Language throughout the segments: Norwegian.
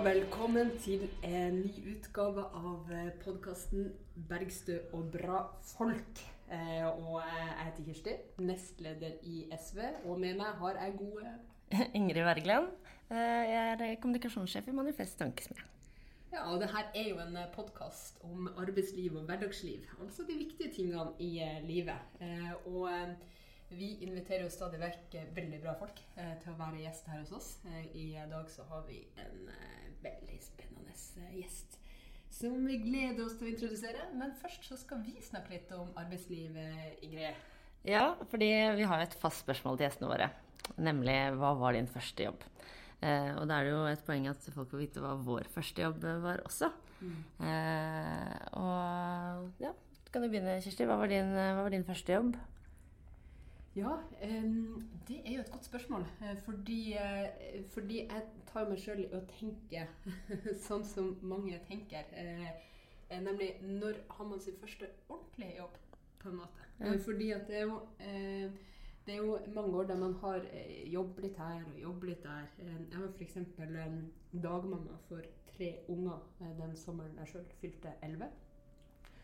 Og velkommen til en ny utgave av podkasten 'Bergstø og bra folk'. Eh, og jeg heter Kirsti, nestleder i SV, og med meg har jeg gode Ingrid Wergeland. Eh, jeg er kommunikasjonssjef i Manifest Tankesmie. Ja, og det her er jo en podkast om arbeidsliv og hverdagsliv. Altså de viktige tingene i eh, livet. Og vi inviterer jo stadig vekk veldig bra folk til å være gjest her hos oss. I dag så har vi en veldig spennende gjest som vi gleder oss til å introdusere. Men først så skal vi snakke litt om arbeidslivet, Ingrid. Ja, fordi vi har et fast spørsmål til gjestene våre. Nemlig hva var din første jobb? Eh, og da er det jo et poeng at folk får vite hva vår første jobb var også. Mm. Eh, og ja, kan du begynne, Kirsti. Hva var din, hva var din første jobb? Ja, det er jo et godt spørsmål. Eh, fordi, uh, fordi jeg tar meg sjøl i å tenke sånn som mange tenker. Uh, nemlig når har man sin første ordentlige jobb, på en måte. Ja. fordi at det er jo det er jo mange år der man har jobbet litt her og jobbet litt der. Jeg var f.eks. Dagmamma for tre unger den sommeren jeg sjøl fylte elleve.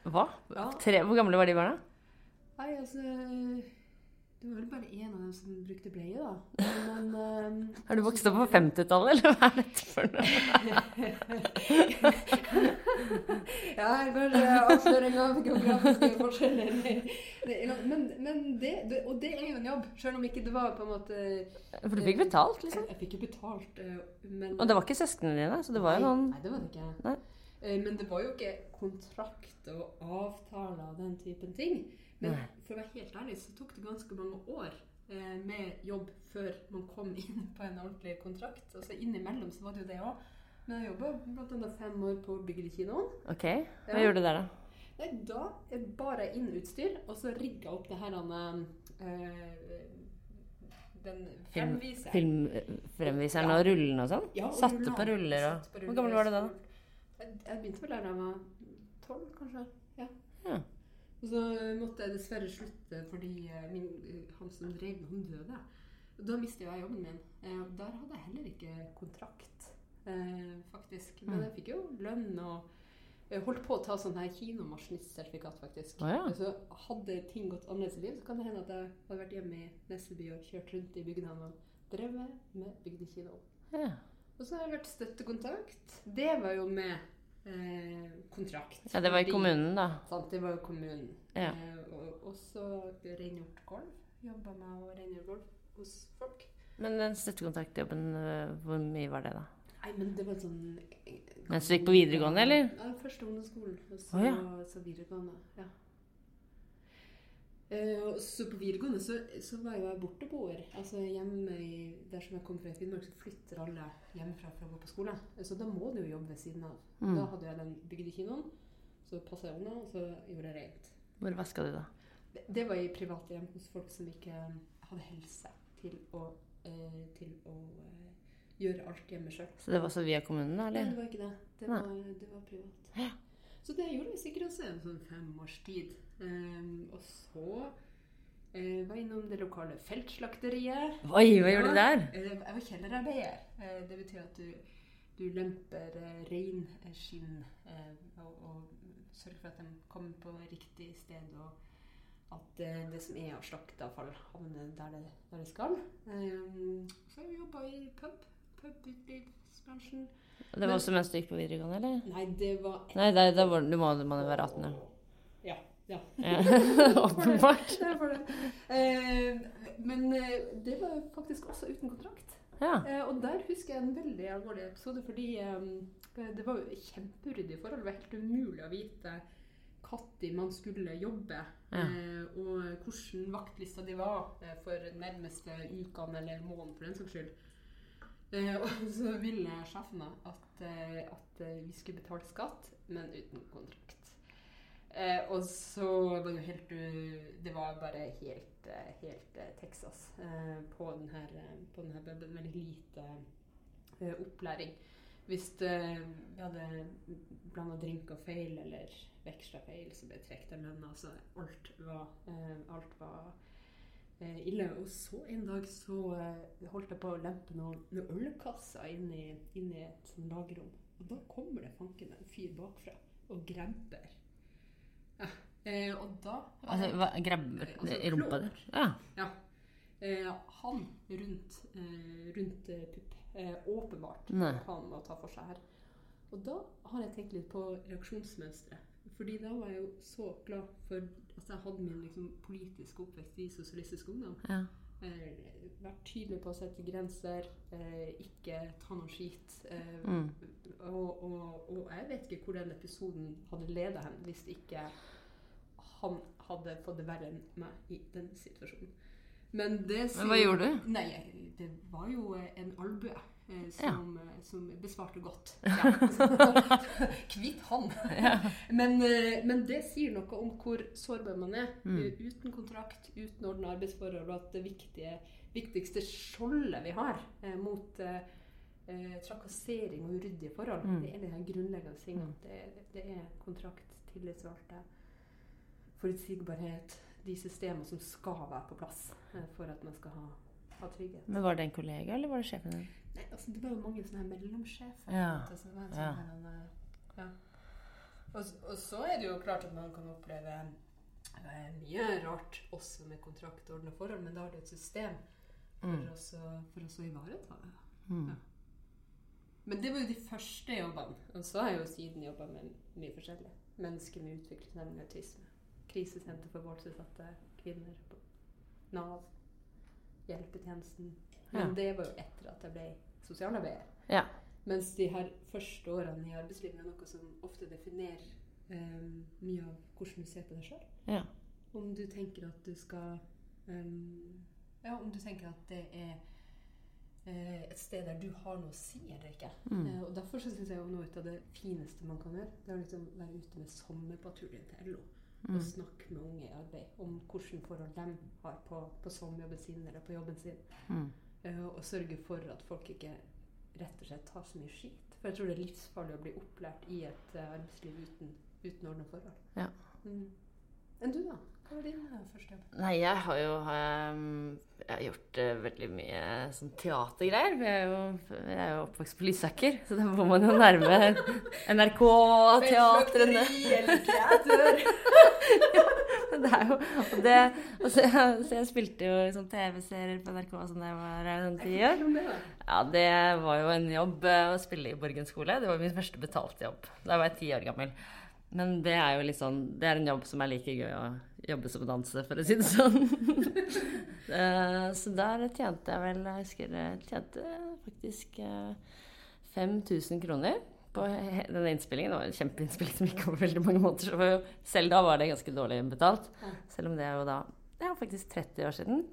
Hva? Ja. Tre, hvor gamle var de barna? Nei, altså det var vel bare én av dem som brukte bleie, da. Men, um, har du vokst opp på 50-tallet, eller hva er dette for noe? ja, kanskje avsløring av geografiske forskjeller. Men, men det, det, og det er jo en jobb, selv om ikke det var på en måte For du fikk betalt, liksom? Jeg, jeg fikk jo betalt, eh, men Og det var ikke søsknene dine? Så det var jo noen Nei, det var det ikke. Nei. Eh, men det var jo ikke kontrakt og avtaler og den typen ting. Men for å være helt ærlig så tok det ganske mange år eh, med jobb før man kom inn på en ordentlig kontrakt. Altså Innimellom så var det jo det òg. Men jeg jobba bl.a. fem år på Byggelkinoen. Ok, Hva ja. gjorde du der, da? Nei, Da bar jeg inn utstyr, og så rigga opp det her eh, den fremviseren. Filmfremviseren ja. og rullene og sånn? Ja, og Satte på ruller og Hvor gammel var du da? Jeg, jeg begynte vel der da jeg var tolv, kanskje. Ja. ja. Og så måtte jeg dessverre slutte fordi eh, min, eh, han som drev med, han døde. Da mistet jeg jobben min. Eh, der hadde jeg heller ikke kontrakt, faktisk. Men mm. jeg fikk jo lønn og jeg holdt på å ta sånn her kinomaskinistsertifikat, faktisk. Ah, ja. Så hadde ting gått annerledes i liv, så kan det hende at jeg hadde vært hjemme i Nesseby og kjørt rundt i bygdene og drevet med bygdekino. Ja. Og så har jeg vært støttekontakt. Det var jo med eh, kontrakt. Ja, det var i kommunen, da. Sant, det var jo kommunen. Ja. Eh, og, og så rengjort gulv. Jobba med å rengjøre gulv hos folk. Men den støttekontaktjobben, eh, hvor mye var det, da? Nei, men det var sånn eh, Mens du gikk på videregående, eller? Ja, første ungdomsskolen. Og så, oh, ja. så videregående. Ja. Uh, så på videregående så, så, var jeg borteboer. Altså hjemme i, Der som jeg kom fra i Finnmark, så flytter alle hjemmefra for å gå på skole. Så da må du jo jobbe ved siden av. Mm. Da hadde jeg den bygdekinoen. Så passa jeg unna, og så gjorde jeg rent. Hvor vaska du, da? Det, det, var i private hjem hos folk som ikke hadde helse til å, uh, til å uh, gjøre alt hjemme sjøl. Så det var så via kommunen, da? eller? Nei, det var ikke det. Det, var, det var, privat. Ja. Så det gjorde vi sikkert også en sånn fem års tid. Um, og så uh, var jeg innom det lokale feltslakteriet. Oi, hva gjorde du der? Uh, jeg var kjellerarbeider. Uh, det betyr at du, du lemper reinskinn og, og, sørger for at de kommer på riktig sted. og at det som er av slakteavfall, havner der det, der det skal. Um, så har vi jobba i pub. Pub-utelivsbransjen. Det var Men, også mens du gikk på videregående, eller? Nei, det var Nei, det, det var, du må, må være 18, ja. Ja. ja. Åpenbart. eh, men eh, det var faktisk også uten kontrakt. Ja. Eh, og der husker jeg en veldig alvorlig episode, fordi eh, det var kjempeuryddige forhold. Det var helt umulig å vite når man skulle jobbe, ja. Eh, og hvordan vaktlista de var eh, for nærmeste ukene eller måneden, for den saks skyld. Og så ville sjefene at, at vi skulle betale skatt, men uten kontrakt. Eh, og så var det jo helt Det var bare helt, eh, helt eh, Texas eh, på denne, eh, på denne. Veldig lite eh, opplæring. Hvis vi hadde blanda drinker feil eller veksla feil, så ble det trukket av lønna. Så alt var, alt var eh, ille. Og så en dag så eh, holdt jeg på å lempe noen, noen ølkasser inn i, inn i et sånn lagerrom. Og da kommer det fanken en fyr bakfra og gremper. Ja. Eh, og da Altså, hva, grabber Altså, rumpa der? Ja. Ja. Eh, han rundt, eh, rundt eh, pupp. Eh, åpenbart Nei. han ta for seg her. Og da har jeg tenkt litt på reaksjonsmønsteret. Fordi da var jeg jo så glad for at jeg hadde min liksom, politiske oppvekst i Sosialistisk Ungdom. ja. Eh, vært tydelig på å sette grenser, eh, ikke ta noe skit. Eh, Mm. og, og, og jeg vet ikke hvor den episoden hadde ledet hen hvis ikke han hadde fått det verre enn meg i den situasjonen. Men, det Men hva gjorde du? Nei, det var jo en albue som, ja. som besvarte godt. Kvitt han. men, eh, men det sier noe om hvor sårbar man er. Mm. eh, Uten kontrakt, uten ordna arbeidsforhold, og at det viktige, viktigste skjoldet vi har eh, mot eh, eh, trakassering og uryddige forhold, Mm. det er den grunnleggende tingene. Det, det er kontrakt, tillitsvalgte, forutsigbarhet, de systemene som skal være på plass eh, for at man skal ha, ha trygghet. Men Var det en kollega, eller var det sjefen din? Nei, altså, det var jo mange sånne mellomsjefer. Ja. Ja. sånn en, eh, ja. Og, og så er det jo klart at man kan oppleve mye rart også med kontraktordna forhold, men da har du et system for, Mm. oss, å, for å ivareta det. Mm. Ja. Men det var jo de første jobbene. Og så har jeg jo siden jobba med mye forskjellig. Mennesker med utviklingsevne, autisme. Krisesenter for voldsutsatte kvinner. på Nav. Hjelpetjenesten. Men Ja. det var jo etter at jeg ble sosialarbeider. Ja. Mens de her første årene i arbeidslivet er noe som ofte definerer um, mye av hvordan du ser på deg sjøl. Ja. Om du tenker at du skal um, Ja, om du tenker at det er uh, et sted der du har noe å si eller ikke. Mm. Uh, og Derfor så syns jeg jo noe av det fineste man kan gjøre, det er å liksom være ute med sommerpatruljen til LO. Mm. Og snakke med unge i arbeid om hvilke forhold de har på, på sommerjobben sin eller på jobben sin. Mm. Eh, og sørge for at folk ikke rett og slett tar så mye skit. For jeg tror det er livsfarlig å bli opplært i et eh, arbeidsliv uten, uten ordna forhold. Ja. Mm. Enn du, da? Hva var din eh, første jobb? Nei, jeg har jo um, jeg har gjort uh, veldig mye sånn teatergreier. Jeg er, jo, jeg er jo oppvokst på Lysaker, så da må man jo nærme NRK og teatrene. eller teater? Det er jo og det, og så, så jeg spilte jo sånn TV-serier på NRK sånn da jeg var eh, sånn ti år. Ja, det var jo en jobb eh, å spille i Borgen skole. Det var min første betalte jobb. Da var jeg ti år gammel. Men det er jo litt sånn Det er en jobb som er like gøy å jobbe som å danse, for å si det sånn. Eh, så der tjente jeg vel Jeg husker jeg tjente faktisk eh, 5000 kroner på denne innspillingen. Det var en kjempeinnspilling som gikk over veldig mange måneder. Så selv da var det ganske dårlig betalt. Selv om det er jo da Det er faktisk 30 år siden.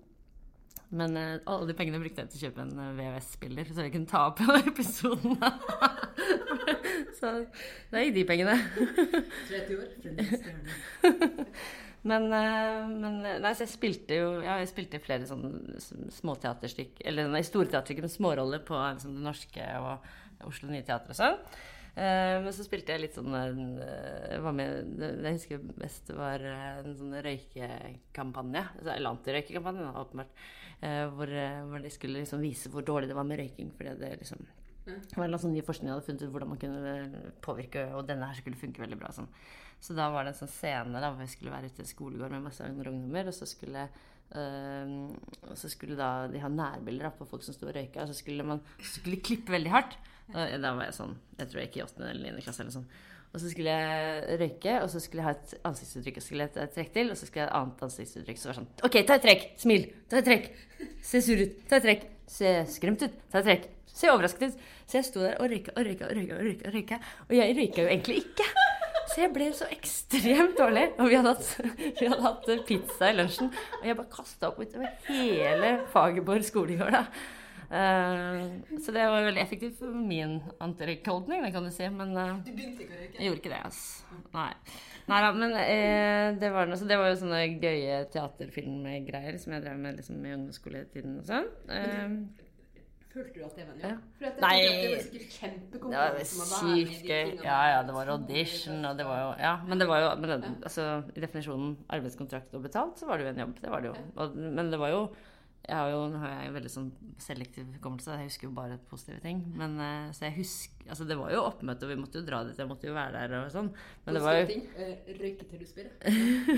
Men eh, alle de pengene brukte jeg til å kjøpe en eh, VHS-spiller, så jeg kunne ta opp episoden. så det gikk de pengene. 30 år. Men, eh, men eh, Nei, så jeg spilte jo ja, jeg spilte flere sånne småteaterstykker Eller nei, store teaterstykker med småroller på liksom, Det Norske og Oslo Nye Teater og sånn. Eh, men så spilte jeg litt sånn eh, Jeg var med Det jeg husker best, var eh, en sånn røykekampanje. Altså, eller antirøykekampanje, åpenbart. Hvor, hvor de skulle liksom vise hvor dårlig det var med røyking. Fordi det liksom det var en sånn ny forskning jeg hadde funnet ut hvordan man kunne påvirke, og denne her skulle funke veldig bra. Sånn. Så da var det en sånn scene da, hvor jeg skulle være ute i skolegård med masse ungdommer, og så skulle og så skulle da de ha nærbilder på folk som sto og røyka, og så skulle man så skulle de klippe veldig hardt. Og da var jeg sånn Jeg tror jeg gikk i 8. eller 9. klasse eller sånn. Og så skulle jeg røyke, og så skulle jeg ha et ansiktsuttrykk, og skulle et trekk til, og så skulle jeg ha et annet ansiktsuttrykk. Så var det sånn OK, ta et trekk! Smil! Ta et trekk! Se sur ut! Ta et trekk! Se skremt ut! Ta et trekk! Se overrasket ut! Så jeg sto der og røyka og røyka og røyka. Og. Og jeg røyka jo egentlig ikke. Så jeg ble så ekstremt dårlig. Og vi hadde hatt, vi hadde hatt pizza i lunsjen, og jeg bare kasta opp utover hele Fagerborg skolegård. Eh, så det var veldig effektivt for min antirøykholdning, det kan du si. Men uh, Du begynte ikke å røyke? jeg gjorde ikke det, altså. Nei. Neida, men eh, det, var, noe- så det var jo sånne gøye teaterfilmgreier som jeg drev med liksom, i ungdomsskoletiden og sånn. Eh, Følte du at det var en jobb? Ja. For at Nei. at det var sikkert kjempekonkurranse om å være med i de sykt gøy. Ja, ja, det var audition, og det var jo Ja, men det var jo men det, altså, I definisjonen arbeidskontrakt og betalt, så var det jo en jobb. Det var det jo. Og, men det var jo jeg har jo, har jeg en veldig sånn selektiv hukommelse, jeg husker jo bare positive ting. Men eh, så jeg husker Altså, det var jo oppmøte, og vi måtte jo dra dit, jeg måtte jo være der og sånn. Men det var jo ting. Eh, Røyke til du spyr.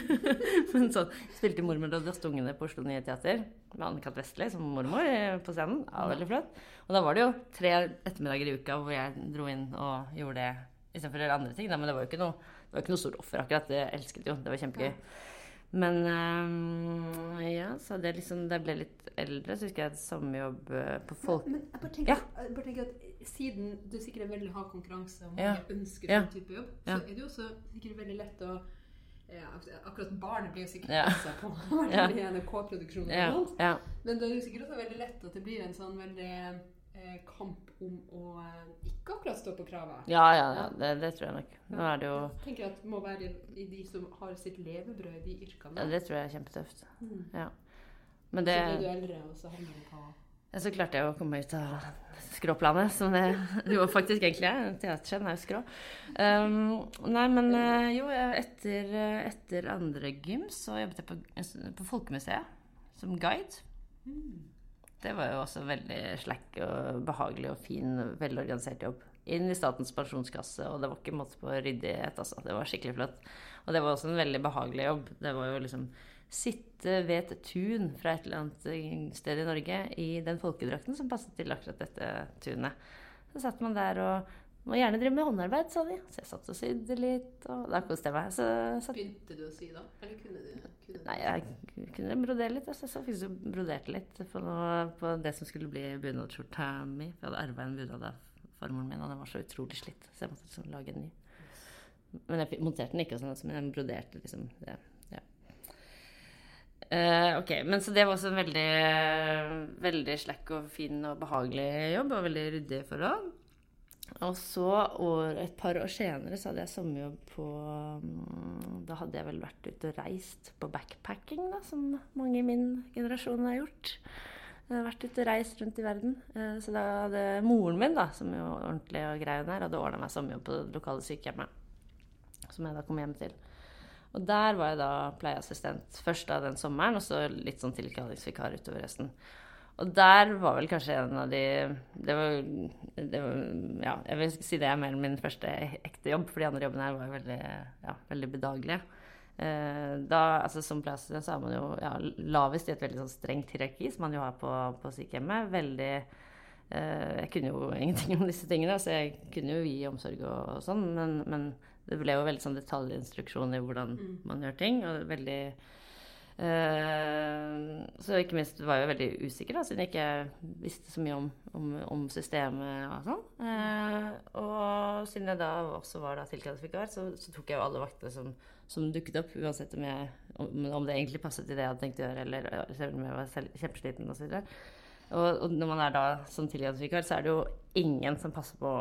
Men sånn, Spilte 'Mormor og Drastungene på Oslo Nye Teater med Anne-Kat. Vestli som mormor eh, på scenen. Ja, veldig flott. Og da var det jo tre ettermiddager i uka hvor jeg dro inn og gjorde det istedenfor å gjøre andre ting. Da. Men det var jo ikke noe, det var ikke noe stort offer, akkurat. Det elsket jo. Det var kjempegøy. Men um, ja, så det liksom, da jeg ble litt eldre, så husker jeg sommerjobb øh, på folk... Men jeg bare tenker, Ja. jeg bare tenker at siden du sikkert er veldig hard konkurranse, og mange Ja. ønsker sånn type jobb, så er det jo også sikkert veldig lett å ja, Akkurat barnet blir jo sikkert Ja. på Ja. være i NRK-produksjon. Ja. Men det er jo sikkert også veldig lett at det blir en sånn veldig eh, kamp om å eh, ikke akkurat stå på kravet. ja, ja, ja det, det tror jeg nok. Nå er det jo Jeg tenker at det må være i de som har sitt levebrød i de yrkene. ja, Det tror jeg er kjempetøft. Mm. Ja. Men det Så blir du eldre, og så havner du på Ja, så klarte jeg å komme ut av skråplanet, som det jo faktisk egentlig er. Teaterskjeen er jo skrå. Um, nei, men eh, jo, etter, eh, etter andre gym så jobbet jeg på, på Folkemuseet som guide. Det var jo også veldig slack og behagelig og fin, velorganisert jobb. Inn i Statens pensjonskasse, og det var ikke måte på ryddighet, altså. Det var skikkelig flott. Og det var også en veldig behagelig jobb. Det var jo liksom sitte ved et tun fra et eller annet sted i Norge i den folkedrakten som passet til akkurat dette tunet. Så satt man der og må gjerne drive med håndarbeid, sa de. Så jeg satt og sydde litt, og da koste jeg meg. Så så... Begynte du å sy da? Eller kunne du? Kunne du? Nei, jeg kunne brodere litt. Altså, så fikk jeg broderte litt på, noe, på det som skulle bli bunadsskjorta mi. For jeg hadde arva en bunad av farmoren min, og den var så utrolig slitt. Så jeg måtte liksom lage en ny. Men jeg monterte den ikke, sånn, men jeg broderte liksom det. Ja. Uh, ok, men så det var også en veldig, veldig slack og fin og behagelig jobb, og veldig ryddige forhold. Og så år, et par år senere så hadde jeg sommerjobb på mm, Da hadde jeg vel vært ute og reist på backpacking, da, som mange i min generasjon har gjort. Jeg har vært ute og reist rundt i verden. Eh, Så da hadde moren min, da, som jo ordentlig og grei hun er, hadde ordna meg sommerjobb på det lokale sykehjemmet. Som jeg da kom hjem til. Og der var jeg da pleieassistent først da den sommeren, og så litt sånn tilkallingsvikar utover resten. Og der var vel kanskje en av de Det var, det var Ja, jeg vil si det er mer min første ekte jobb, for de andre jobbene her var jo veldig, ja, veldig bedagelige. Eh, da, altså Som pleieassistent så er man jo ja, lavest i et veldig sånn strengt hierarki, som man jo har på, på sykehjemmet. Veldig eh, Jeg kunne jo ingenting om disse tingene, så jeg kunne jo gi omsorg og, og sånn, men, men det ble jo veldig sånn detaljinstruksjon i hvordan man gjør ting. og veldig så ikke minst var jeg veldig usikker, da, siden jeg ikke visste så mye om, om, om systemet og sånn. Eh, og siden jeg da også var da tilkallingsvikar, så, så tok jeg jo alle vaktene som, som dukket opp, uansett om, jeg, om, om det egentlig passet til det jeg hadde tenkt å gjøre, eller selv om jeg var kjempesliten osv. Og, og når man er da som tilgangsvikar, så er det jo ingen som passer på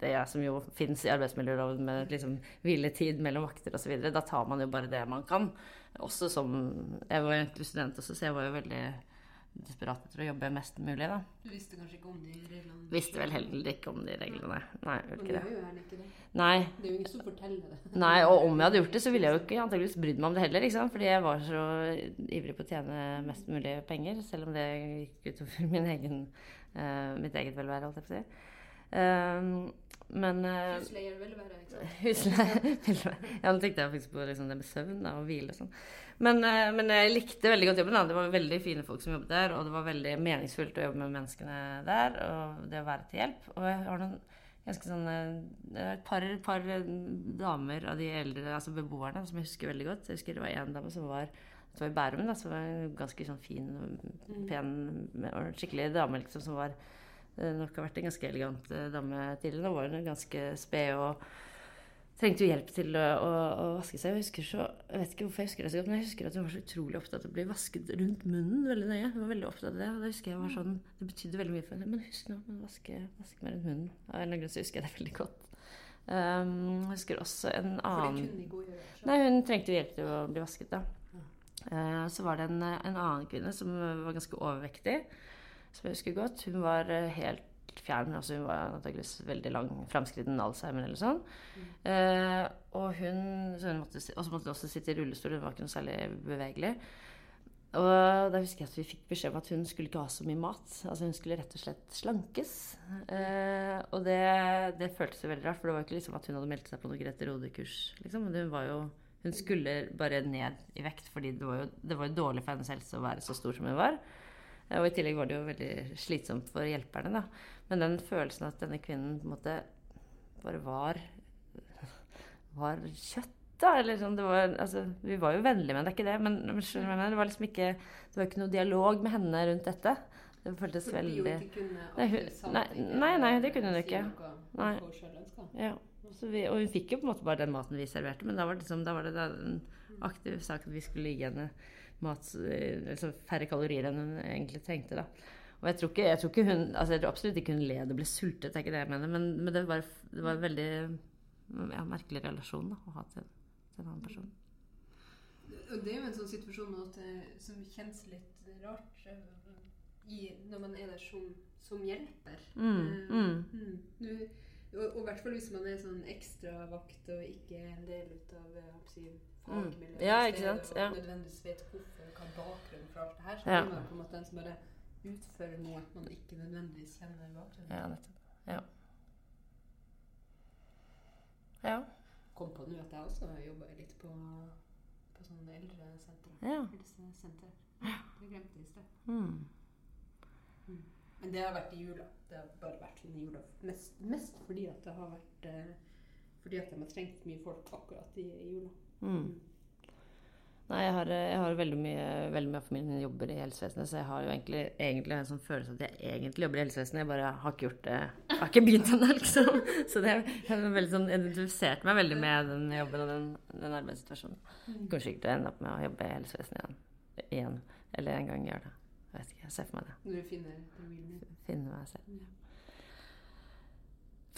det som jo fins i arbeidsmiljøloven med liksom hviletid mellom vakter osv. Da tar man jo bare det man kan. Også som Jeg var jo student også, så jeg var jo veldig desperat etter å jobbe mest mulig, da. Du visste kanskje ikke om de reglene? Visste vel heller ikke om de reglene. Nei, gjorde ikke det. jo ikke det. Nei, Det er jo ingen som forteller det. Nei, og om jeg hadde gjort det, så ville jeg jo ikke antakeligvis brydd meg om det heller. ikke sant? Fordi jeg var så ivrig på å tjene mest mulig penger, selv om det gikk utover min egen, uh, mitt eget velvære, holdt jeg på å si. Um, men uh, Husleier vil være, ikke sant? Husleie Ja, nå tenkte jeg faktisk på liksom det med søvn da, og hvile og sånn. Men, eh, men jeg likte veldig godt jobben. da. Det var veldig fine folk som jobbet der, og det var veldig meningsfullt å jobbe med menneskene der, og det å være til hjelp. Og jeg har noen ganske sånn eh, et par, par damer av de eldre altså beboerne som jeg husker veldig godt. Jeg husker det var en dame som var det var i Bærum, da, som var en ganske sånn fin, og pen og skikkelig dame liksom, som var eh, nok har vært en ganske elegant eh, dame tidligere. Nå var hun ganske sped og trengte jo hjelp til å, å, å vaske seg. Jeg husker så, jeg vet ikke hvorfor jeg husker det så godt, men jeg husker at hun var så utrolig opptatt av å bli vasket rundt munnen veldig nøye. Hun var veldig opptatt av det, og da husker jeg var sånn, det betydde veldig mye for henne. Men husk nå, men vaske, vaske meg rundt munnen. Av en eller annen grunn så husker jeg det veldig godt. Um, jeg husker også en For det annen kunne gå og gjøre selv. Nei, hun trengte jo hjelp til å bli vasket, da. Uh, så var det en, en annen kvinne som var ganske overvektig. som jeg husker godt. Hun var eh, fjern. altså Hun var antakeligvis veldig lang fremskriden Alzheimer eller sånn. Eh, og hun, så hun måtte, måtte også sitte i rullestol. Hun var ikke noe særlig bevegelig. Og da husker jeg at vi fikk beskjed om at hun skulle ikke ha så mye mat. Altså Hun skulle rett og slett slankes. Eh, og det, det føltes jo veldig rart, for det var ikke liksom at hun hadde meldt seg på noe Grete Rode-kurs. Liksom. Men hun var jo hun skulle bare ned i vekt, fordi det var, jo, det var jo dårlig for hennes helse å være så stor som hun var. Og i tillegg var det jo veldig slitsomt for hjelperne. da. Men den følelsen at denne kvinnen på en måte bare var var kjøtt, da. Eller sånn, det var, altså, vi var jo vennlige med det, er ikke det. Men, men det var liksom ikke Det var ikke noe dialog med henne rundt dette. Det føltes Fordi hun veldig ikke kunne Nei, hun- nei, nei, nei, det kunne hun ikke. Nei. Ja. Så vi, og hun fikk jo på en måte bare den maten vi serverte, men da var det, liksom, da var det da en aktiv sak at vi skulle gi henne mat, eh, altså færre kalorier enn hun egentlig trengte. da. Og jeg tror ikke, jeg tror ikke hun altså jeg tror absolutt ikke hun led og ble sultet, det er ikke det jeg mener, men, men det, var, det var en veldig ja, merkelig relasjon da, å ha til, til en annen person. Og det er jo en sånn situasjon at, det- som kjennes litt rart eh, i, når man er der som, som hjelper. Mm, Eh, mm. mm. Du- og, i hvert fall hvis man er sånn ekstravakt og ikke er en del ut av hva. Mm. Ja, ikke sant? Ja. Og nødvendigvis vet hvorfor, hva er bakgrunnen for alt det her. Så Ja. man på en måte den som bare utfører noe man ikke nødvendigvis kjenner bakgrunnen. Ja, nettopp. Ja. ja. Kom på nå at jeg også jobber litt på, på sånne eldresenter. Ja. Helsesenter. Det glemte i sted. Mm. Men det har vært i jula. Det har bare vært sånn i jula. Mest, mest fordi at det har vært eh, Fordi at de har trengt mye folk akkurat i, i jula. Mm. Nei, jeg har, jeg har veldig, mye, veldig mye av familien min jobber i helsevesenet, så jeg har jo egentlig, egentlig en sånn følelse at jeg egentlig jobber i helsevesenet. Jeg bare har ikke gjort det Jeg har ikke begynt ennå, liksom. Så det, jeg veldig sånn identifisert meg veldig med den jobben og den, den arbeidssituasjonen. Kanskje ikke ende opp med å jobbe i helsevesenet igjen. igjen. Eller en gang gjøre det. Jeg vet ikke, jeg ser for meg det. Når du finner real me. Meg selv.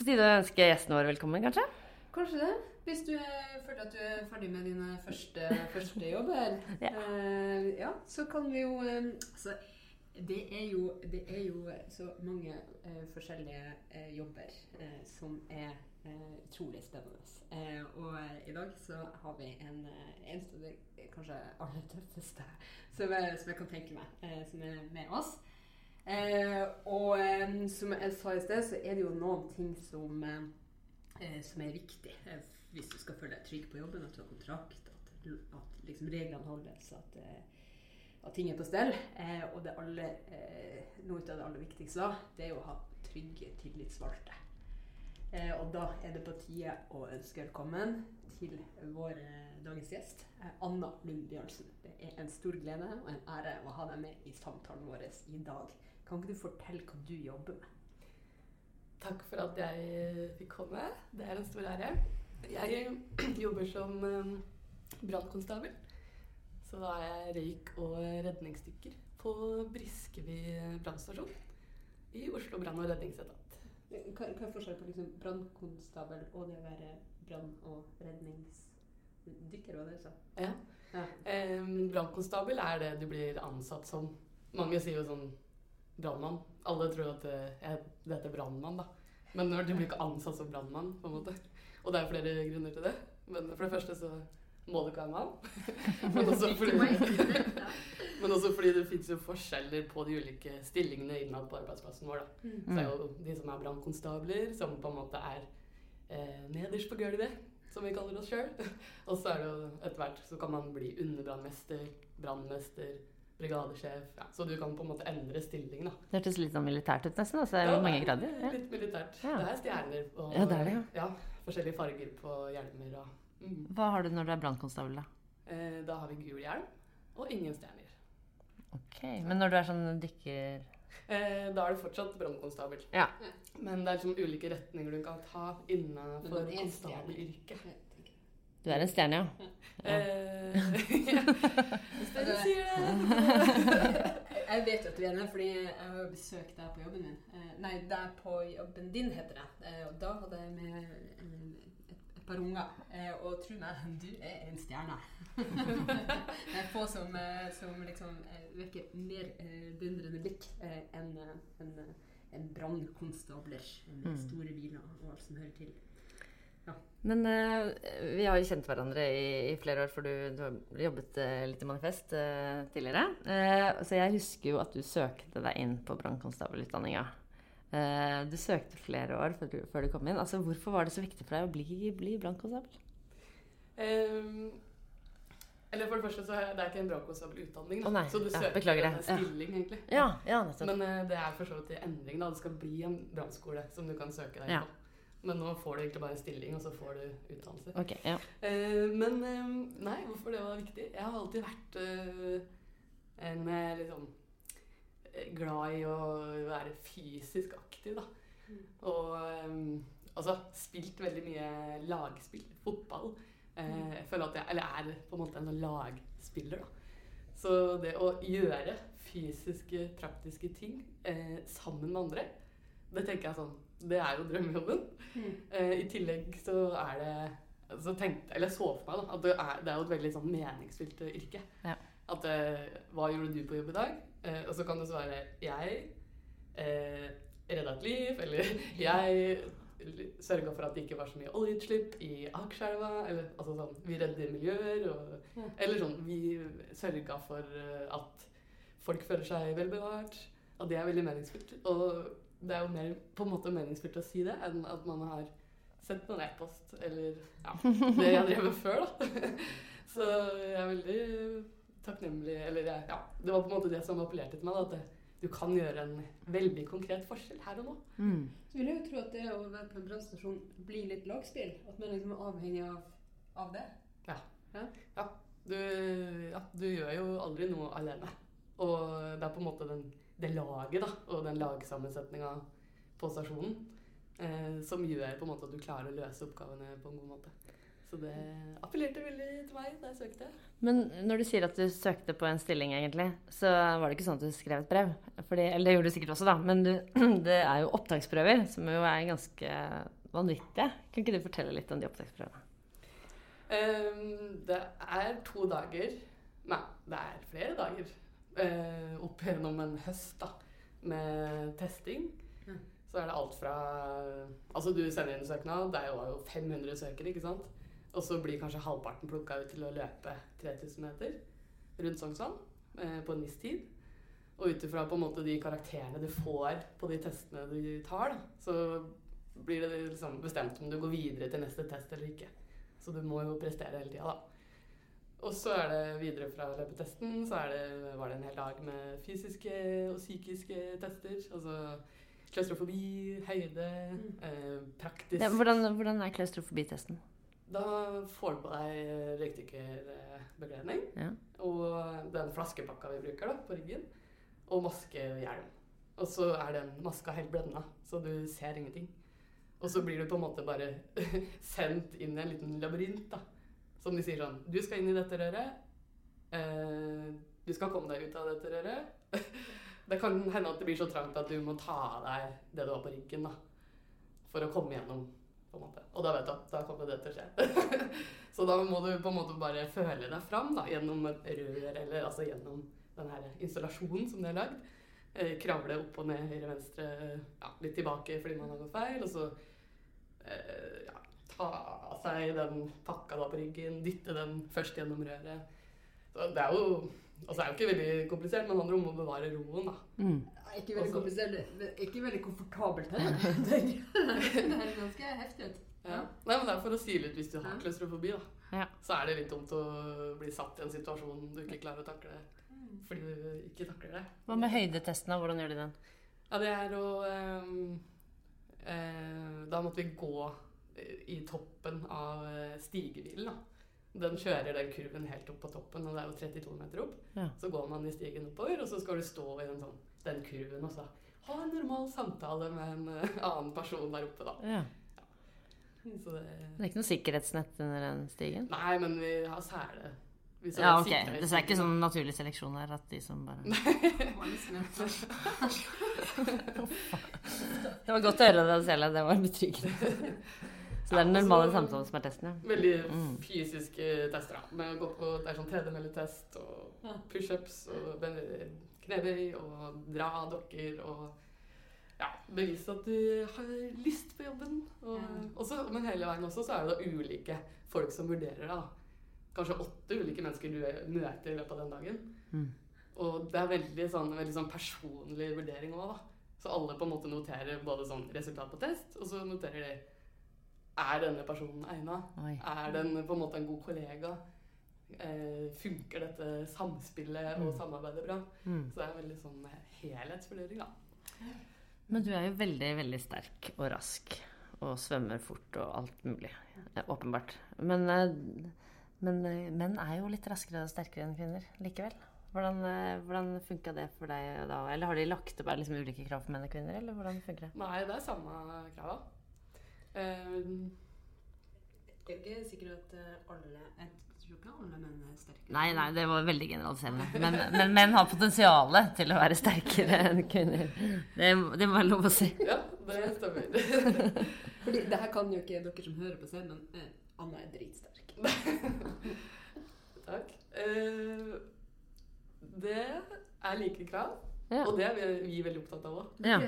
På tide å ønske gjestene våre velkommen, kanskje? Kanskje det. Hvis du eh, føler at du er ferdig med dine første, første jobber, Ja. eh, ja, så kan vi jo eh, altså, det, er jo det er jo så mange eh, forskjellige eh, jobber eh, som er utrolig spennende. Og i dag så har vi en, en av de kanskje aller tøffeste som jeg, som jeg kan tenke meg, som er med oss. Og som jeg sa i sted, så er det jo noen ting som som er viktig eh, hvis du skal føle deg trygg på jobben, at du har kontrakt, at, at liksom reglene holdes, at, eh, at ting er på stell. Eh, og det alle, eh, noe av det aller viktigste da, det er å ha trygge tillitsvalgte. Eh, og da er det på tide å ønske velkommen til vår eh, dagens gjest, eh, Anna Lund Bjørnsen. Det er en stor glede og en ære å ha deg med i samtalen vår i dag. Kan ikke du fortelle hva du jobber med? Takk for at jeg fikk komme. Det er en stor ære. Jeg jobber som eh, brannkonstabel. Så da er jeg røyk- og redningsdykker på Briskeby brannstasjon i Oslo brann- og redningsetat. Hva er forskjellen på liksom brannkonstabel og det å være brann- og redningsdykker? Var det du sa? Ja. Ja. Eh, brannkonstabel er det du blir ansatt som. Mange sier jo sånn brannmann. Alle tror at eh, jeg, det heter brannmann, da. Men du blir ikke ansatt som brannmann, på en måte. Og det er flere grunner til det. Men for det første så må du ikke være mann. Men også fordi, men også fordi det fins jo forskjeller på de ulike stillingene innad på arbeidsplassen vår. da. Så det er jo de som er brannkonstabler, som på en måte er eh, nederst på gulvet, som vi kaller oss sjøl. Og så er det jo etter hvert så kan man bli underbrannmester, brannmester, brigadesjef. Ja, så du kan på en måte endre stilling, da. Det hørtes litt sånn militært ut, nesten. Altså, Ja, mange grader. Ja. Litt militært. Ja. Det er stjerner og Ja, det er det, ja, forskjellige farger på hjelmer og mm. Hva har du når du er brannkonstabel, da? eh, Da har vi gul hjelm og ingen stjerner. Ok, Men når du er sånn dykker Eh, da er du fortsatt brannkonstabel. Ja. Men det er liksom ulike retninger du kan ta innenfor innafor konstabelyrket. Du er en stjerne, ja. Ja. Eh, ja. Hvis dere sier det. Jeg vet jo at du er det, fordi jeg har besøkt deg på jobben min. Eh, Nei, deg på jobben din, heter det. Eh, Og da hadde jeg med et, par unger. Eh, og tro meg, du er en stjerne. det er få som, som liksom vekker mer beundrende blikk enn en, en brannkonstabler med Mm. store biler og alt som hører til. Men uh, vi har jo kjent hverandre i, i flere år, for du, du har jobbet uh, litt i Manifest uh, tidligere. Så jeg husker jo at du søkte deg inn på brannkonstabelutdanninga. Du søkte flere år før du, før du kom inn. Altså, Hvorfor var det så viktig for deg å bli, bli brannkonstabel? Um, eller for det første så er det ikke en brannkonstabelutdanning. nei, Så du ja, søker beklager en stilling, Ja. egentlig. Ja, ja. Men det er for så vidt i endring. da. Det skal bli en brannskole som du kan søke deg Ja. på. Men nå får du egentlig bare en stilling, og så får du utdannelse. Okay, ja. Eh, men eh, nei, hvorfor det var viktig? Jeg har alltid vært eh, en med liksom glad i å være fysisk aktiv, da. Mm. Og altså spilt veldig mye lagspill. Fotball. Eh, jeg føler at jeg Eller er på en måte en sånn lagspiller, da. Så det å gjøre fysiske, praktiske ting eh, sammen med andre, det tenker jeg sånn Det er jo drømmejobben. Eh, I tillegg så er det så tenkte, eller jeg så for meg da, at det er, det er jo et veldig sånn meningsfylt eh, yrke. Ja. At eh, Hva gjorde du på jobb i dag? Eh, og så kan du svare jeg eh, redda et liv, eller jeg sørga for at det ikke var så mye oljeutslipp i Akerselva. Eller altså sånn Vi redder miljøer, og Ja. Eller sånn Vi sørga for eh, at folk føler seg velbevart. At det er veldig meningsfylt. Og det er jo mer på en måte meningsfylt å si det enn at man har sendt noen e-post eller ja, det jeg drev med før, da. Så jeg er veldig takknemlig Eller jeg- ja, det var på en måte det som appellerte til meg. Da, at det, du kan gjøre en veldig konkret forskjell her og nå. Mm. Så vil jeg jo tro at det å være på en brannstasjon blir litt lagspill. At man liksom er avhengig av, av det. Du, ja, du gjør jo aldri noe alene. Og det er på en måte den, det laget da, og den lagsammensetninga på stasjonen eh, som gjør på en måte at du klarer å løse oppgavene på en god måte. Så det appellerte veldig til meg da jeg søkte. Men når du sier at du søkte på en stilling, egentlig, så var det ikke sånn at du skrev et brev? Fordi, eller det gjorde du sikkert også, da. Men du, det er jo opptaksprøver, som jo er ganske vanvittige. Kan ikke du fortelle litt om de opptaksprøvene? Um, det er to dager Nei, det er flere dager eh, opp gjennom en høst da, med testing. Ja. Så er det alt fra Altså, du sender inn søknad. Det var jo 500 søkere, ikke sant? Og så blir kanskje halvparten plukka ut til å løpe 3000 meter rundt Sognsvann eh, på en viss tid. Og ut ifra de karakterene du får på de testene du tar, da, så blir det liksom bestemt om du går videre til neste test eller ikke. Så du må jo prestere hele tida, da. Og så er det videre fra løpetesten, så er det, var det en hel dag med fysiske og psykiske tester. Altså klaustrofobi, høyde, Mm. eh, praktisk Ja, hvordan, hvordan er klaustrofobitesten? Da får du på deg røykdykkerbekledning Ja. og den flaskepakka vi bruker da, på ryggen, og maske og hjelm. Og så er den maska helt blenda, så du ser ingenting. Og så blir du på en måte bare sendt inn i en liten labyrint, da. Som de sier sånn Du skal inn i dette røret. Eh, du skal komme deg ut av dette røret. Det kan hende at det blir så trangt at du må ta av deg det du har på ryggen, da. For å komme gjennom, på en måte. Og da vet du at da kommer det til å skje. så da må du på en måte bare føle deg fram da, gjennom et rør, eller altså gjennom den her installasjonen som de har lagd. Eh, kravle opp og ned, høyre, venstre, ja, litt tilbake fordi man har gått feil. Og så eh, ja, ta av seg den pakka da på ryggen, dytte den først gjennom røret. Så det er jo Altså det er jo ikke veldig komplisert, men det handler om å bevare roen, da. Mm. Ikke veldig Også, komplisert, det er ikke veldig komfortabelt heller. Det er ganske heftig ut. Ja. Nei, men det er for å sile ut hvis du har klaustrofobi, da. Ja. Så er det litt dumt å bli satt i en situasjon du ikke klarer å takle fordi du ikke takler det. Hva med høydetesten? da? Hvordan gjør de den? Ja, det er å ehm, eh, Da måtte vi gå i toppen av eh, stigebilen, da. Den kjører den kurven helt opp på toppen, og det er jo 32 meter opp. Ja. Så går man i stigen oppover, og så skal du stå i den, sånn, den kurven og så ha en normal samtale med en eh, annen person der oppe, da. Ja. Så det Det er ikke noe sikkerhetsnett under den stigen? Nei, men vi har sele. Ja, ok. Det er ikke sånn naturlig seleksjon her at de som bare Det var godt å høre det, selv. Det var betryggende. Så det er den altså- normale samtalen som er testen, ja. Veldig Mm. fysiske tester. da. Med å gå på, det er sånn tredemølletest og pushups og knebøy og dra dokker og ja, bevise at du har lyst på jobben. Og, Ja. også, men hele veien også så er det da ulike folk som vurderer deg. Kanskje åtte ulike mennesker du møter i løpet av den dagen. Mm. Og det er veldig sånn, veldig sånn personlig vurdering òg, da. Så alle på en måte noterer både sånn resultat på test, og så noterer de Er denne personen egna? Er den på en måte en god kollega? Eh, funker dette samspillet og Mm. samarbeidet bra? Mm. Så det er veldig sånn helhetsvurdering, da. Men du er jo veldig, veldig sterk og rask. Og svømmer fort og alt mulig. eh, Åpenbart. Men, eh, men eh, menn er jo litt raskere og sterkere enn kvinner likevel. Hvordan, eh, hvordan funka det for deg da? Eller har de lagt opp er liksom ulike krav for menn og kvinner? Eller hvordan funker det? Nei, det er samme krava. Eh, Det er jo ikke sikkert at eh, alle Jeg tror ikke alle menn er sterkere. Nei, nei, det var veldig generaliserende. Men, men menn har potensial til å være sterkere enn kvinner. Det, det må være lov å si. ja, det stemmer. Fordi det her kan jo ikke dere som hører på se, men eh, Anna er dritsterk. Takk. Eh, det er like krav, Ja. og det er vi, vi veldig opptatt av òg. Ja.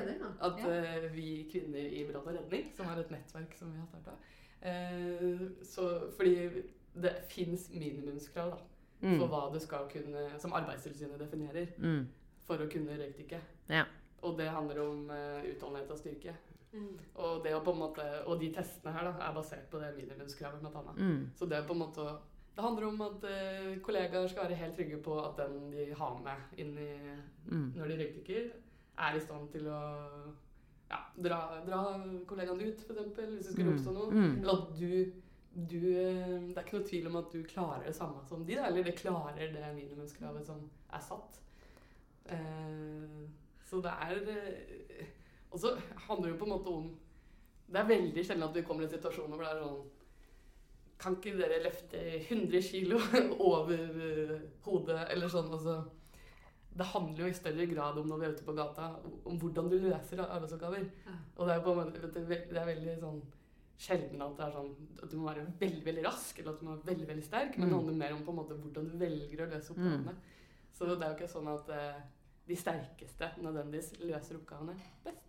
At uh, vi kvinner i brann og redning, som er et nettverk som vi har starta uh, Fordi det fins minimumskrav da, for Mm. hva du skal kunne Som Arbeidstilsynet definerer Mm. for å kunne røykdykke. Ja. Og det handler om uh, utholdenhet og styrke. Mm. Og, det å på en måte, og de testene her da, er basert på det minimumskravet, blant annet. Mm. Så det er på en måte å- Det handler om at eh, kollegaer skal være helt trygge på at den de har med inn i Mm. når de røykdykker, er i stand til å ja, dra, dra kollegaen ut, f.eks., hvis det skulle Mm. oppstå noe. Mm. Eller at du, du eh, Det er ikke noe tvil om at du klarer det samme som de, eller det klarer det minimumskravet som er satt. Eh, så det er eh, Og så handler det jo på en måte om Det er veldig sjelden at vi kommer i en situasjon hvor det er sånn Kan ikke dere løfte 100 kilo over eh, hodet, eller sånn? Altså, det handler jo i større grad om når vi er ute på gata, om hvordan du løser arbeidsoppgaver. Og det er, på det er veldig sånn sjelden at det er sånn at du må være veldig veldig rask eller at du må være veldig veldig sterk, men det Mm. handler mer om på en måte hvordan du velger å løse oppgavene. Så det er jo ikke sånn at eh, de sterkeste nødvendigvis løser oppgavene best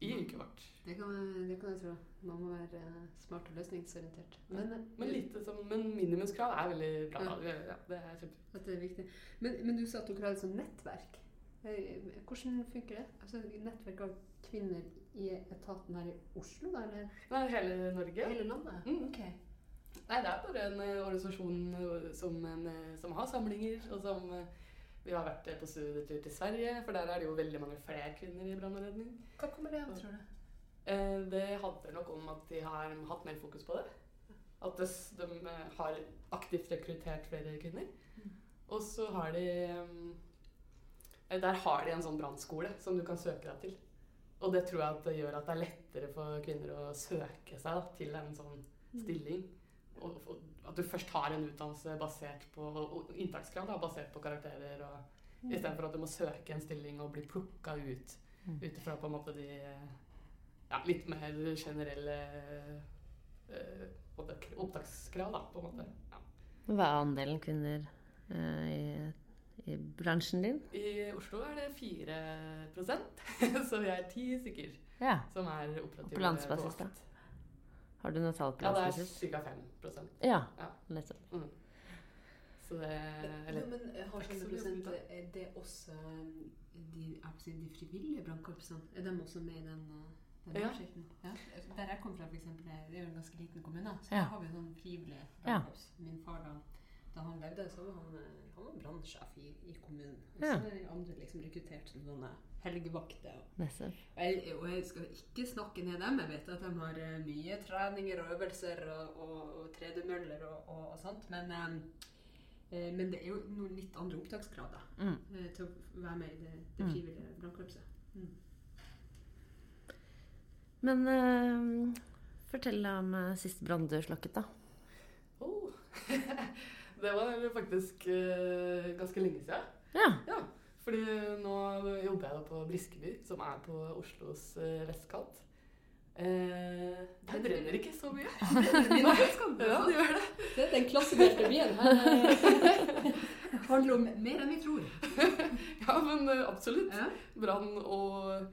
i vårt. Det kan, det kan jeg tro. Man må være eh, smart og løsningsorientert. Men, ja. Men, lite som, men minimumskrav er veldig bra. Ja. Ja, det er kjempe... det er viktig. Men, men du sa at dere har et sånt nettverk. Eh, Hvordan funker det? Altså Nettverk av kvinner i etaten her i Oslo? Eller Nei, hele Norge. hele landet? Mm. Ok. Nei, det er bare en eh, organisasjon eh, som, en, eh, som har samlinger, og som eh, Vi har vært eh, på studietur til Sverige, for der er det jo veldig mange flere kvinner i brann og redning. Hva kommer det av, tror du? Eh, Det handler nok om at de har hatt mer fokus på det. At de eh, har aktivt rekruttert flere kvinner. Mm. Og så har de Der har de en sånn brannskole som du kan søke deg til. Og det tror jeg at det gjør at det er lettere for kvinner å søke seg da, til en sånn stilling. Og, og at du først har en utdannelse basert på inntakskrav, da, basert på karakterer. og Mm. Istedenfor at du må søke en stilling og bli plukka ut Mm. ut ifra på en måte de ja, litt mer generelle eh, opptakskrav, da, på en måte. Ja. Hva er andelen kvinner eh, i, i bransjen din? I Oslo er det 4% så vi er ti stykker Ja. som er operative. På landsbasis, da? Har du noe tall på Ja, det er ca. 5 Ja. Ja. Nettopp. mm. Så det Ja, Eller men jeg har det er 100 mye Er det også um, de, de frivillige brannkorpsene? Er de også med i den, den Ja. oversikten? Ja. Der jeg kommer fra, for eksempel, det er jo en ganske liten kommune. Så Ja. har vi sånn frivillig brannkorps. Min far, da, da han levde, så var han, uh, han var brannsjef i, i kommunen. Og så er de andre liksom rekruttert som sånne helgevakter. Og og jeg, og jeg skal ikke snakke ned dem. Jeg vet at de har eh, mye treninger og øvelser og, og, og tredemøller og, og, og sånt. Men, eh, eh, men det er jo noen litt andre opptaksgrader Mm. eh, til å være med i det, det Mm. frivillige brannkorpset. Mm. Men eh, fortell om sist brann du slakket, da. oh. Det var faktisk uh, ganske lenge siden. Ja. Ja, fordi nå jobber jeg da på Briskeby, som er på Oslos uh, vestkant. Eh, det brenner ikke så mye. Dine Ja, det gjør det. Det er den klassedelte byen. Her handler om mer enn vi tror. Ja, men eh, absolutt. Ja. Brann og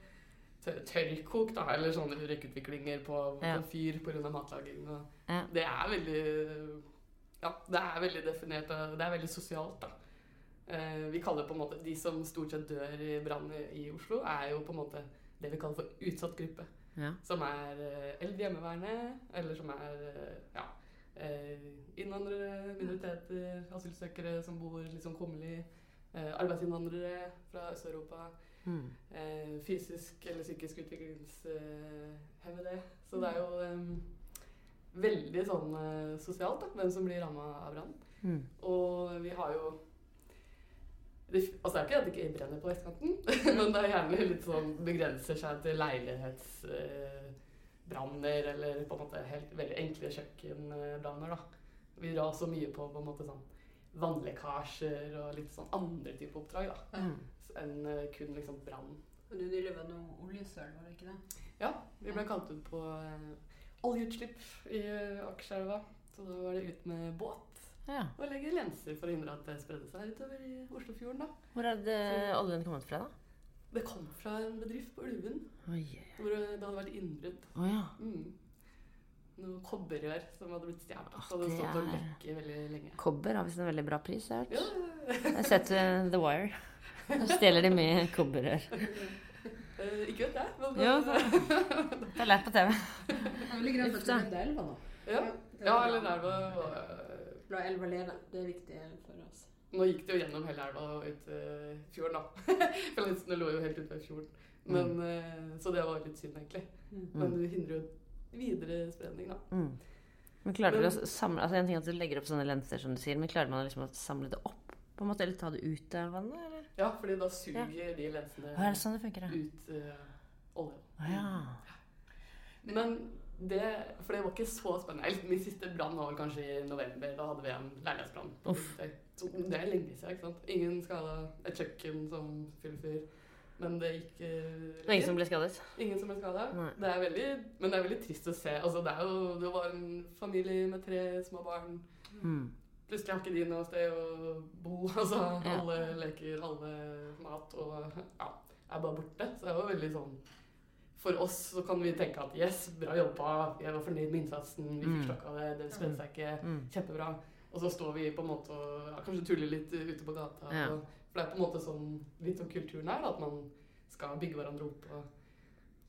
tør- tørrkok, da, eller sånne røykutviklinger på, Ja. på fyr pga. matlaging. Og Ja. Det er veldig Ja, det er veldig definert, og det er veldig sosialt, da. Eh, vi kaller på en måte De som stort sett dør i brann i, Oslo, er jo på en måte det vi kaller for utsatt gruppe. Ja. Som er eh, eldre hjemmeværende, eller som er eh, ja, innvandrere, minoriteter, asylsøkere som bor litt sånn kummerlig. Arbeidsinnvandrere fra Øst-Europa. Mm. Fysisk eller psykisk utviklingshemmede. Så det er jo veldig sånn eh, sosialt da, hvem som blir ramma av brann. Mm. Og vi har jo det, altså det er ikke at det ikke brenner på vestkanten, men det er gjerne litt sånn begrenser seg til leilighetsbranner eller på en måte helt veldig enkle kjøkkenbranner. da. Vi drar så mye på på en måte sånn vannlekkasjer og litt sånn andre typer oppdrag da, Mm. enn eh, kun liksom brann. Du nylig med noe oljesøl, var det ikke det? Ja, vi ble kalt ut på eh, oljeutslipp i eh, Akerselva. Så da var det ut med båt Ja. og legge lenser for å hindre at det spredde seg utover i Oslofjorden. da. Hvor det oljen kommet fra, da? Det kom fra en bedrift på Ulven Oi. hvor det hadde vært innbrudd. Oh, ja. Mm. Noe kobberrør som hadde blitt stjålet. Oh, Så hadde det stått og lekket veldig lenge. Kobber har visst en veldig bra pris, jeg har Ja. Jeg har sett eh, The Wire. Da stjeler de mye kobberrør. eh, ikke vet jeg, men Jo, det har lett lært på TV. Det er veldig greit at du nevnte elva nå. ja. det ja, eller elva der var, var La elva leve. Det er viktig for oss. Nå gikk det jo gjennom hele elva og ut uh, fjorden, da. For lensene lå jo helt ute ved fjorden. Men, uh, så det var litt synd, egentlig. Mm. Men det hindrer jo videre spredning, da. Mm. Men klarer dere å samle altså En ting er at du legger opp sånne lenser, som du sier, men klarer man liksom å samle det opp? på en måte, Eller ta det ut av vannet? Eller? Ja, fordi da suger de lensene sånn ja? ut uh, olje. Ah, ja. Men det For det var ikke så spennende. Eller, Min siste brann var kanskje i november. Da hadde vi en leilighetsbrann. Det er lenge siden. ikke sant? Ingen skada. Et kjøkken som fyller fyr. Men det gikk uh, ingen som ble skadet? Ingen som ble skada. Men det er veldig trist å se. Altså, det, er jo, det var en familie med tre små barn. Mm. Plutselig har ikke de noe sted å bo. Altså, Ja. Alle leker, alle mat og ja, er bare borte. Så det var veldig sånn For oss så kan vi tenke at yes, bra jobba, jeg var fornøyd med innsatsen, vi fikk Mm. slakka det, det spredde seg ikke. Mm. Kjempebra. Og så står vi på en måte og ja, kanskje tuller litt ute på gata. Ja. Og, for det er på en måte sånn litt sånn kulturen her, at man skal bygge hverandre opp. Og,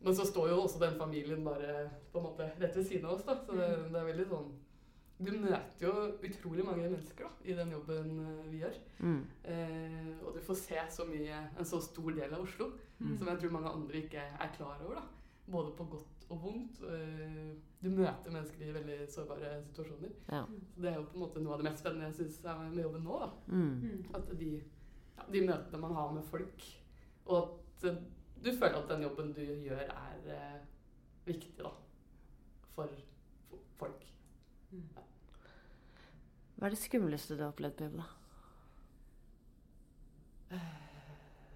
men så står jo også den familien bare på en måte rett ved siden av oss. da, Så det, det er veldig sånn Du møter jo utrolig mange mennesker da, i den jobben eh, vi gjør. Mm. Eh, og du får se så mye, en så stor del av Oslo Mm. som jeg tror mange andre ikke er klar over. da. Både på godt og vondt. Eh, du møter mennesker i veldig sårbare situasjoner. Ja. Så det er jo på en måte noe av det mest spennende jeg syns er med jobben nå. da. Mm. Mm. At de, ja, de møtene man har med folk, og at eh, du føler at den jobben du gjør, er eh, viktig da, for, for folk. Hva er det skumleste du har opplevd på jobb, da?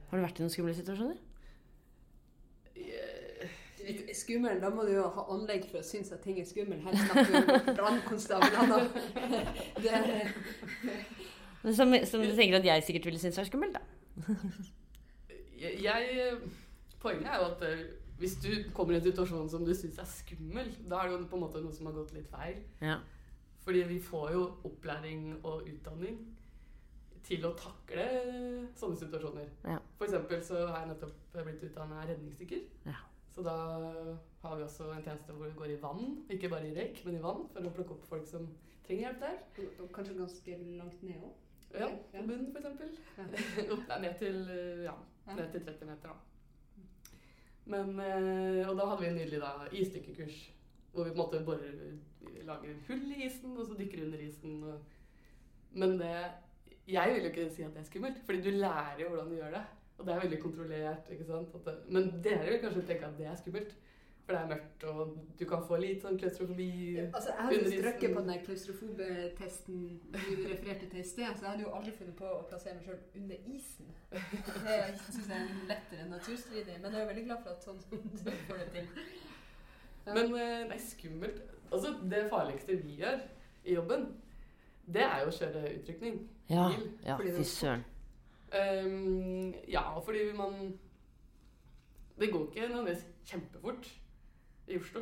Har du vært i noen skumle situasjoner? Eh, skummel, da må du jo ha anlegg for å synes at ting er skummel. Her snakker vi om brannkonstablene. Det er Som, som du tenker at jeg sikkert ville synes var skummelt, da? jeg, jeg, poenget er jo at eh, hvis du kommer i en situasjon som du syns er skummel, da er det jo på en måte noe som har gått litt feil. Ja. Fordi vi får jo opplæring og utdanning til å takle sånne situasjoner. Ja. For eksempel så har jeg nettopp blitt utdanna redningsdykker. Ja. Så da har vi også en tjeneste hvor vi går i vann, ikke bare i røyk, men i vann, for å plukke opp folk som trenger hjelp der. og kanskje ganske langt ned òg. Ja, på bunnen for eksempel. Ja. Opp, nei, ned til, ja, ned til 30 meter da. Men, eh, og da hadde vi en da isdykkekurs, hvor vi på en måte borer, lager hull i isen, og så dykker under isen. Og, men det, jeg vil jo ikke si at det er skummelt, fordi du lærer jo hvordan du gjør det. Og det er veldig kontrollert, ikke sant? Det, men dere vil kanskje tenke at det er skummelt, for det er mørkt, og du kan få litt sånn klaustrofobi. Altså, jeg hadde strøkket på den der klaustrofobe-testen du refererte til i sted, så jeg hadde jo aldri funnet på å plassere meg sjøl under isen. Det syns jeg er lettere enn naturstridig, men jeg er jo veldig glad for at sånn du får det til. Men eh, nei, skummelt Altså, det farligste vi gjør i jobben, det er jo å kjøre utrykning. Ja, Bil, ja fy er søren. Um, ja, fordi man Det går ikke nødvendigvis kjempefort i Oslo.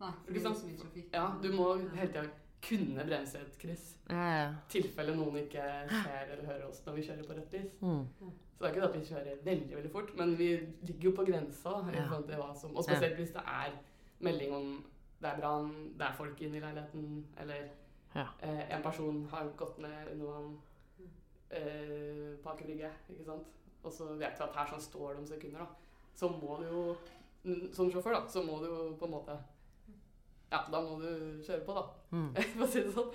Nei, det er mye trafikk. Ja, du må hele tida kunne bremse et kryss. Ja, ja. tilfelle noen ikke ser eller hører oss når vi kjører på rødt lys. Mm. Så det er ikke det at vi kjører veldig veldig fort, men vi ligger jo på grensa. Ja. som, Og spesielt hvis det er melding om det er brann, det er folk inne i leiligheten, eller Ja. eh, en person har gått ned under vann eh, på Aker Brygge, ikke sant. Og så vet vi at her sånn står det om sekunder, da. Så må du jo, som sjåfør, da, så må du jo på en måte Ja, da må du kjøre på, da Mm. for å si det sånn.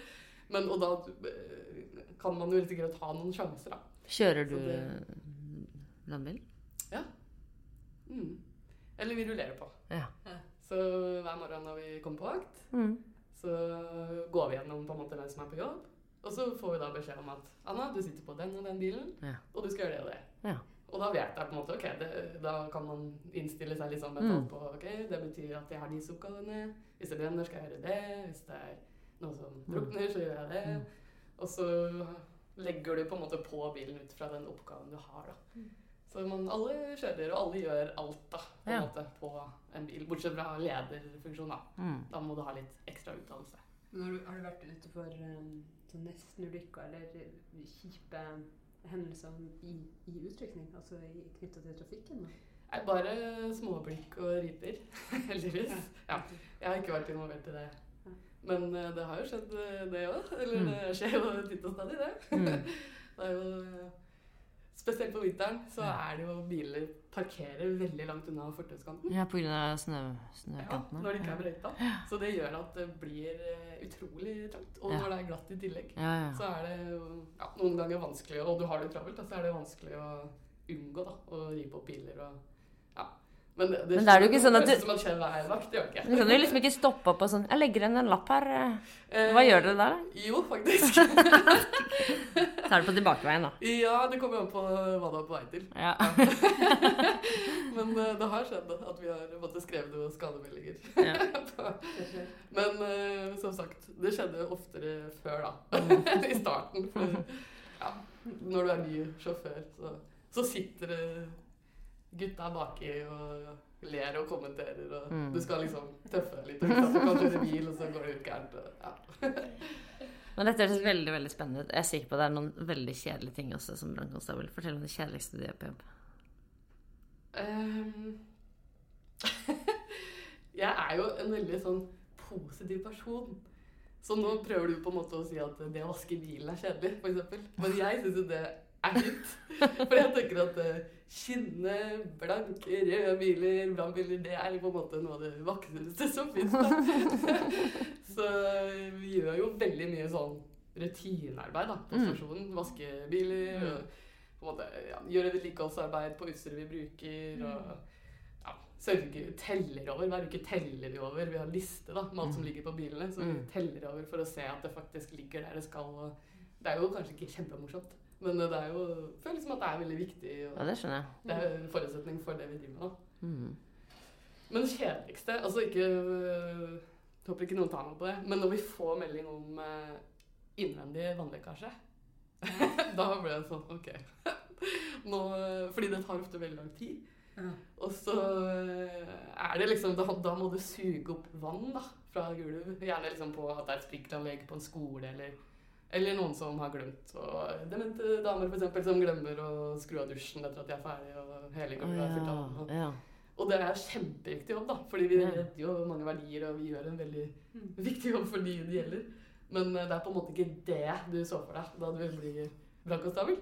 Men, og da eh, kan man jo sikkert ta noen sjanser, da. Kjører du det- landbil? Mm. Eller vi rullerer på. Ja. Så hver morgen når vi kommer på vakt, Mm. så går vi gjennom på en måte hvem som er på jobb. Og så får vi da beskjed om at Anna, du sitter på den og den bilen, Ja. og du skal gjøre det og det. Ja. Og da vet jeg på en måte, ok, det, da kan man innstille seg litt sånn Mm. på ok, det betyr at jeg har disse oppgavene. Hvis det brenner, skal jeg gjøre det. Hvis det er noe som Mm. drukner, så gjør jeg det. Mm. Og så legger du på en måte på bilen ut fra den oppgaven du har, da. Så man, alle kjører, og alle gjør alt da, på en Ja. måte, på en bil. Bortsett fra lederfunksjon, da. Mm. Da må du ha litt ekstra utdannelse. Men har, du, har du vært ute for um, sånn nestenulykker eller eh, kjipe hendelser i, i utrykning? Altså knytta til trafikken? Da? Nei, bare småblikk og riper, heldigvis. Ja, jeg har ikke vært involvert i det. Men eh, det har jo skjedd, eh, det òg. Eller Mm. det skjer jo titt og stadig, det. Mm. Det er jo Spesielt på vinteren så er det jo biler parkerer veldig langt unna fortauskanten. Ja, på av snø, Ja, når det ikke er brøyta. Så det gjør at det blir eh, utrolig trangt. Og Ja. når det er glatt i tillegg, Ja, så er det ja, noen ganger vanskelig, og du har det travelt, så er det vanskelig å unngå da, å ri opp biler og ja. Men det, Men det er jo ikke sånn at du- som hver vakt, det gjør ikke. Du kan jo liksom ikke stoppe opp og sånn Jeg legger igjen en lapp her. Hva Eh, Hva gjør dere der, da? Jo, faktisk. Tar det på tilbakeveien, da. ja, det kommer an på hva du er på vei til. Ja. Men eh, det har skjedd at vi har måttet skrevet noen skademeldinger. Ja. Men eh, som sagt, det skjedde oftere før da, Mm. i starten. For, ja, når du er ny sjåfør, så, så sitter det gutta baki og ler og kommenterer, og Mm. du skal liksom tøffe litt. Og du kan kjøre bil, og så går det ut gærent. og- Ja. Men dette høres veldig veldig spennende ut. Jeg er sikker på det er noen veldig kjedelige ting også som brannkonstabel. Fortell om det kjedeligste du gjør på jobb. Um, jeg er jo en veldig sånn positiv person. Så nå prøver du på en måte å si at det å vaske bilen er kjedelig, f.eks. Men jeg syns jo det er fint. For jeg tenker at eh, skinne, blanke, røde biler, brannbiler, det er på en måte noe av det vakreste som fins. Så vi gjør jo veldig mye sånn rutinearbeid da, på Mm. stasjonen. Vaske biler. og på en måte, ja, gjøre vedlikeholdsarbeid på utstyret vi bruker. og ja, sørge, teller over. Hver uke teller vi over. Vi har liste da, med alt som Mm. ligger på bilene. Så vi Mm. teller over for å se at det faktisk ligger der det skal. Og det er jo kanskje ikke kjempemorsomt, men det er jo, føler som at det er veldig viktig. Ja, det skjønner jeg. det er en forutsetning for det vi driver med. nå. Mm. Men det kjedeligste Altså ikke jeg Håper ikke noen tar meg på det, men når vi får melding om eh, innvendig vannlekkasje, da blir det sånn OK. Nå, eh, fordi det tar ofte veldig lang tid. Ja. Og så er det liksom da, da må du suge opp vann da, fra gulv. Gjerne liksom på at det er et sprinkleranlegg på en skole, eller, eller noen som har glemt. Og demente damer eksempel, som glemmer å skru av dusjen etter at de er ferdige, og hele gulvet er fylt av og, ja. ja. Og det er kjempeviktig jobb, da, fordi vi Ja. redder jo mange verdier, og vi gjør en veldig Mm. viktig jobb for de det gjelder. Men eh, det er på en måte ikke det du så for deg da du blir brannkonstabel.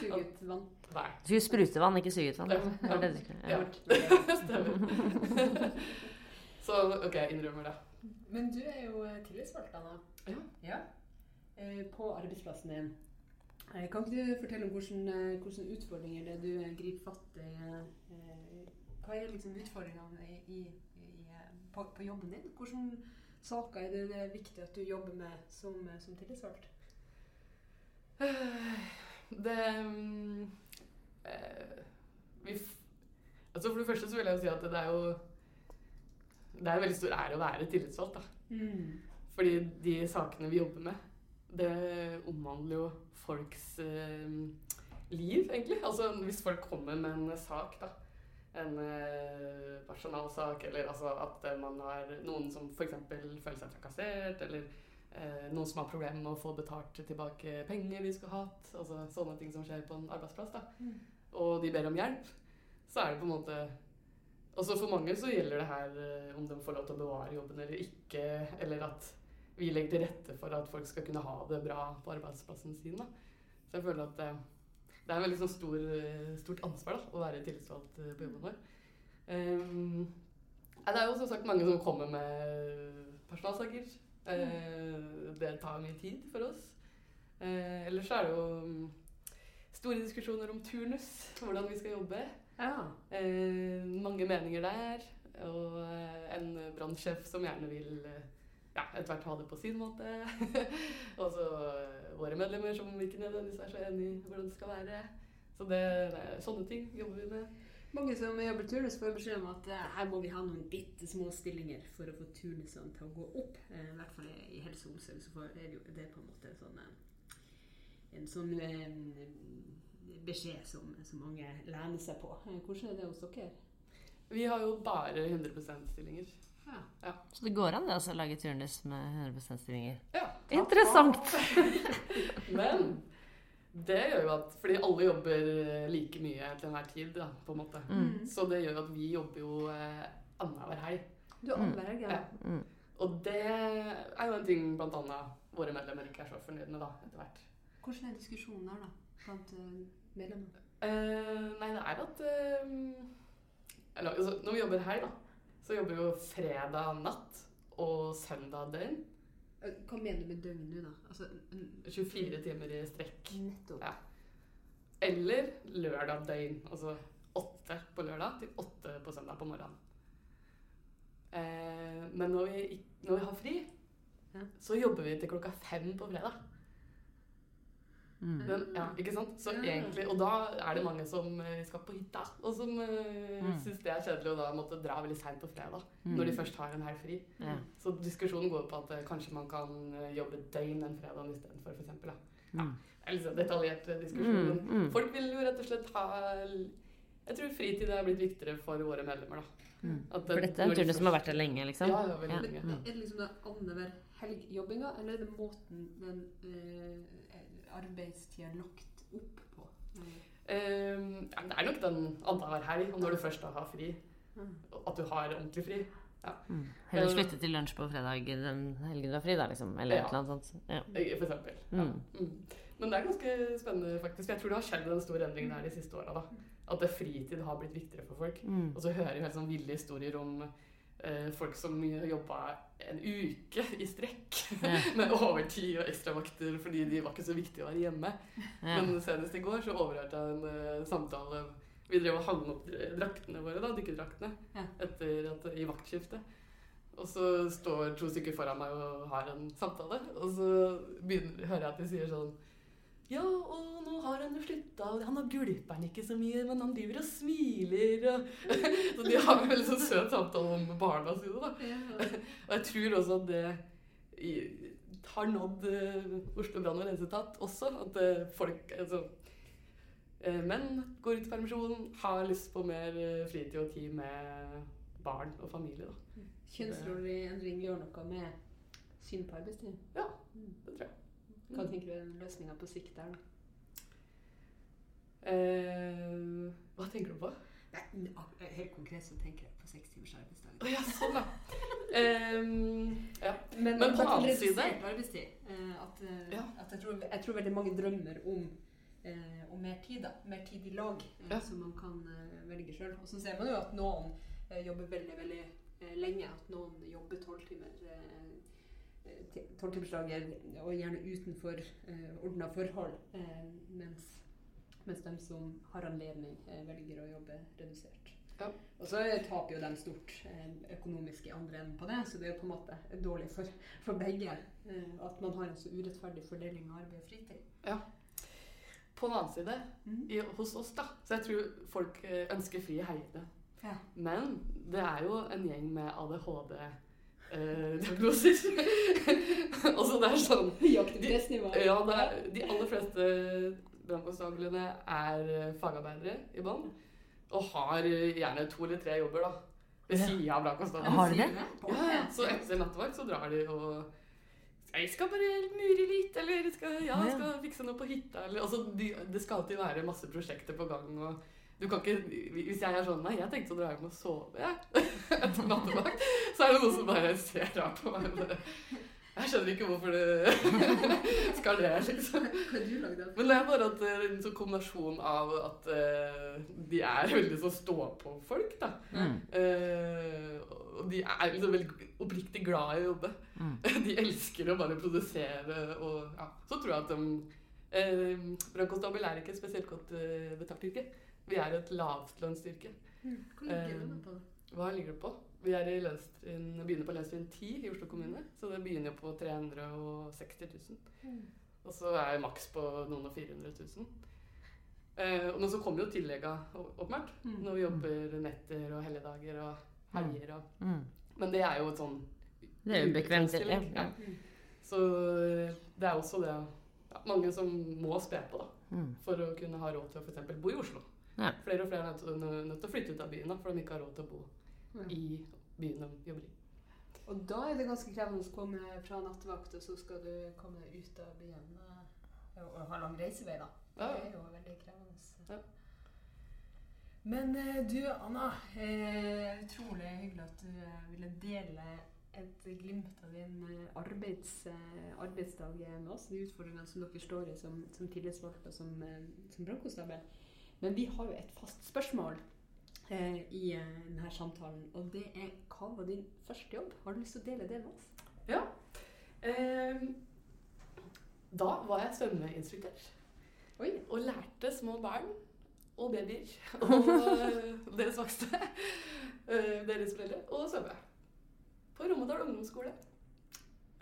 suget vann. Nei. Du skulle sprute vann, ikke suget vann. Ja. Det det. Ja. Ja. Stemmer. Så OK, jeg innrømmer det. Men du er jo eh, tillitsvalgt, Anna. Ja. Eh, På arbeidsplassen din. Eh, Kan ikke du fortelle om hvordan, eh, hvordan utfordringer det du eh, griper fatt i? eh, Hva er liksom utfordringene i, i, i, eh, på, på jobben din? Hvilke saker er det, det er viktig at du jobber med som, eh, som tillitsvalgt? Det mm, eh, vi Altså For det første så vil jeg si at det er jo det er en veldig stor ære å være tillitsvalgt. da. Mm. Fordi de sakene vi jobber med, det omhandler jo folks eh, liv, egentlig. Altså hvis folk kommer med en sak, da. En eh, personalsak, eller altså at eh, man har noen som f.eks. føler seg trakassert, eller eh, noen som har problemer med å få betalt tilbake penger de skulle hatt. Altså sånne ting som skjer på en arbeidsplass. da. Mm. Og de ber om hjelp. Så er det på en måte Altså For mange så gjelder det her eh, om de får lov til å bevare jobben eller ikke, eller at vi legger til rette for at folk skal kunne ha det bra på arbeidsplassen sin. da. Så jeg føler at det, det er et veldig sånn stor, eh, stort ansvar da, å være tillitsvalgt eh, på jobben vår. Um, det er jo som sagt mange som kommer med personalsaker. Eh, det tar mye tid for oss. Eh, ellers er det jo mm, store diskusjoner om turnus, hvordan vi skal jobbe. Ja. Eh, mange meninger der. Og eh, en brannsjef som gjerne vil eh, ja, etter hvert ha det på sin måte. og så eh, våre medlemmer som ikke nødvendigvis er så enig i hvordan det skal være. Så det, er sånne ting jobber vi med. Mange som jobber turnus, får beskjed om at eh, her må vi ha noen bitte små stillinger for å få turnusene til å gå opp. Eh, I hvert fall i helse og omsorg så er det jo det på en måte sånn, en sånn eh, beskjed som, som mange lener seg på. Hvordan er det hos dere? Vi har jo bare 100% stillinger. Ja. Så det går an det altså, å lage turnus med 100 stillinger? Ja. Interessant! Men det gjør jo at Fordi alle jobber eh, like mye til enhver tid, da, på en måte. Mm. Så det gjør at vi jobber jo eh, annenhver helg. Du er helg, ja. Ja. Mm. Og det er jo en ting blant annet våre medlemmer ikke er så fornøyd med, da, etter hvert. Hvordan er diskusjonen der, da? Blant medlemmene? Eh, nei, det er at eh, eller, altså, Når vi jobber her, da, så jobber jo fredag natt og søndag døgn. Eh, Hva mener du med døgn nå, da? Altså, 24 timer i strekk. Nettopp. Ja. Eller lørdag døgn. Altså åtte på lørdag til åtte på søndag på morgenen. Eh, men når vi, når vi har fri, Ja. så jobber vi til klokka fem på fredag. Mm. Men, ja, ikke sant? Så Ja. egentlig, og da er det mange som eh, skal på hytta, og som uh, Mm. syns det er kjedelig å da måtte dra veldig seint på fredag. Mm. Når de først har en helg fri. Ja. Så diskusjonen går på at eh, kanskje man kan eh, jobbe døgn den fredagen istedenfor, f.eks. Ja. Mm. Det er sånn detaljert eh, diskusjon. Mm. Mm. Folk vil jo rett og slett ha Jeg tror fritid er blitt viktigere for våre medlemmer, da. Mm. At For dette er en turnus som har vært der lenge, liksom? Ja, ja, veldig Ja. lenge. Mm. Er det liksom det annenhver helg-jobbinga, eller er det måten den eh, arbeidstida lagt opp på? Eh, ja, det er nok den annenhver helg, og når du først da har fri. Mm. At du har ordentlig fri. Mm. Heller slutte til lunsj på fredag den helgen du har fri, da, liksom? Eller Ja. et eller annet sånt. Ja. Eh, For eksempel. Ja. Mm. Mm. Men det er ganske spennende, faktisk. Jeg tror det har skjedd en stor endring der de siste åra. At det fritid har blitt viktigere for folk. Mm. Og så hører vi helt sånn ville historier om folk som jobba en uke i strekk Ja. med overtid og ekstravakter fordi de var ikke så viktige å være hjemme. Ja. Men senest i går så overhørte jeg en eh, samtale Vi drev og hang opp draktene våre, da, dykkerdraktene, Ja. etter at, i vaktskiftet. Og så står to stykker foran meg og har en samtale, og så begynner, hører jeg at de sier sånn ja, og nå har han jo slutta, og han har gulper'n ikke så mye, men han driver og smiler og Så de har en veldig sånn søt samtale om barna sine, da. Og jeg tror også at det har nådd eh, Oslo brann- og renseetat også. At eh, folk altså, eh, Menn går ut i permisjon, har lyst på mer fritid og tid med barn og familie. da. Kjønnsrolleendring gjør noe med syn på arbeidstid? Ja, Mm. det tror jeg. Hva tenker du er løsninga på sikt der, da? Uh, hva tenker du på? Nei, helt konkret så tenker jeg på seks timers arbeidsdag. Oh, ja, sånn, da! Ehm, ja. Men, Men på den annen side- arbeidstid. eh, At, eh, Ja. at jeg, tror, jeg tror veldig mange drømmer om, eh, om mer tid. da. Mer tid i lag, eh, Ja. som man kan eh, velge sjøl. Og så ser man jo at noen eh, jobber veldig veldig eh, lenge. At noen jobber tolv timer. Tolvtimersdager, og gjerne utenfor eh, ordna forhold. Eh, mens, mens de som har anledning, eh, velger å jobbe redusert. Ja. Og så taper jo de stort eh, økonomisk i andre enden på det, så det er jo på en måte dårlig for, for begge eh, at man har en så urettferdig fordeling av arbeid og fritid. Ja. På den annen side, i, hos oss, da, så jeg tror folk eh, ønsker fri helgene. Ja. Men det er jo en gjeng med ADHD-diagnoser. altså det er sånn de. Ja, det er, de aller fleste brannkonstablene er eh, fagarbeidere i bånn. Og har gjerne to eller tre jobber, da. Ved sida av brannkonstablene. Har de det? Ja, ja. Så etter nattevakt så drar de og Jeg skal bare mure litt, eller jeg skal, ja, jeg skal fikse noe på hytta, eller altså, de, Det skal alltid være masse prosjekter på gang, og du kan ikke Hvis jeg er sånn Nei, jeg tenkte å dra hjem og sove. Etter nattevakt. Så er det noen som bare ser rart på meg. Jeg skjønner ikke hvorfor det skal det, liksom. Men det er bare at det er en sånn kombinasjon av at eh, de er veldig så stå-på-folk, da. Mm. Eh, og de er liksom veldig oppriktig glad i å jobbe. Mm. De elsker å bare produsere og ja. Så tror jeg at de eh, Brannkonstabel er ikke et spesielt godt eh, betalt yrke. Vi er et lavtlønnsyrke. Hvor ligger Eh, på det? Hva ligger det på? Vi er i lønnstrinn, begynner på lønnstrinn 10 i Oslo kommune, så det begynner jo på 360 000. Og så er maks på noen og 400 000. Eh, men så kommer jo tillegga åpenbart, Mm. når vi jobber netter og helligdager og helger. Og, Mm. men det er jo et sånn Det er ubekvemt. Ja. ubekvemstillegg, Ja. Mm. Så eh, det er også det ja, mange som må spe på da, Mm. for å kunne ha råd til å for eksempel bo i Oslo. Ja. Flere og flere er nødt til, nødt til å flytte ut av byen da, for de ikke har råd til å bo Ja. i byen de jobber i. Og da er det ganske krevende å komme fra nattevakt, og så skal du komme ut av byen eh, og, ha lang reisevei, da. Det er jo veldig krevende. Ja. Men eh, du, Anna. Eh, utrolig hyggelig at du ville dele et glimt av din arbeids, arbeidsdag med oss. De utfordringene som dere står i som, som tillitsvalgte og som, som brannkonstabel. Men vi har jo et fast spørsmål eh, i eh, denne samtalen, og det er hva var din første jobb? Har du lyst til å dele det med oss? Eh, da var jeg svømmeinstruktør Oi. og lærte små barn og babyer og eh, deres voksne, eh, deres foreldre, å svømme. På Romedal ungdomsskole.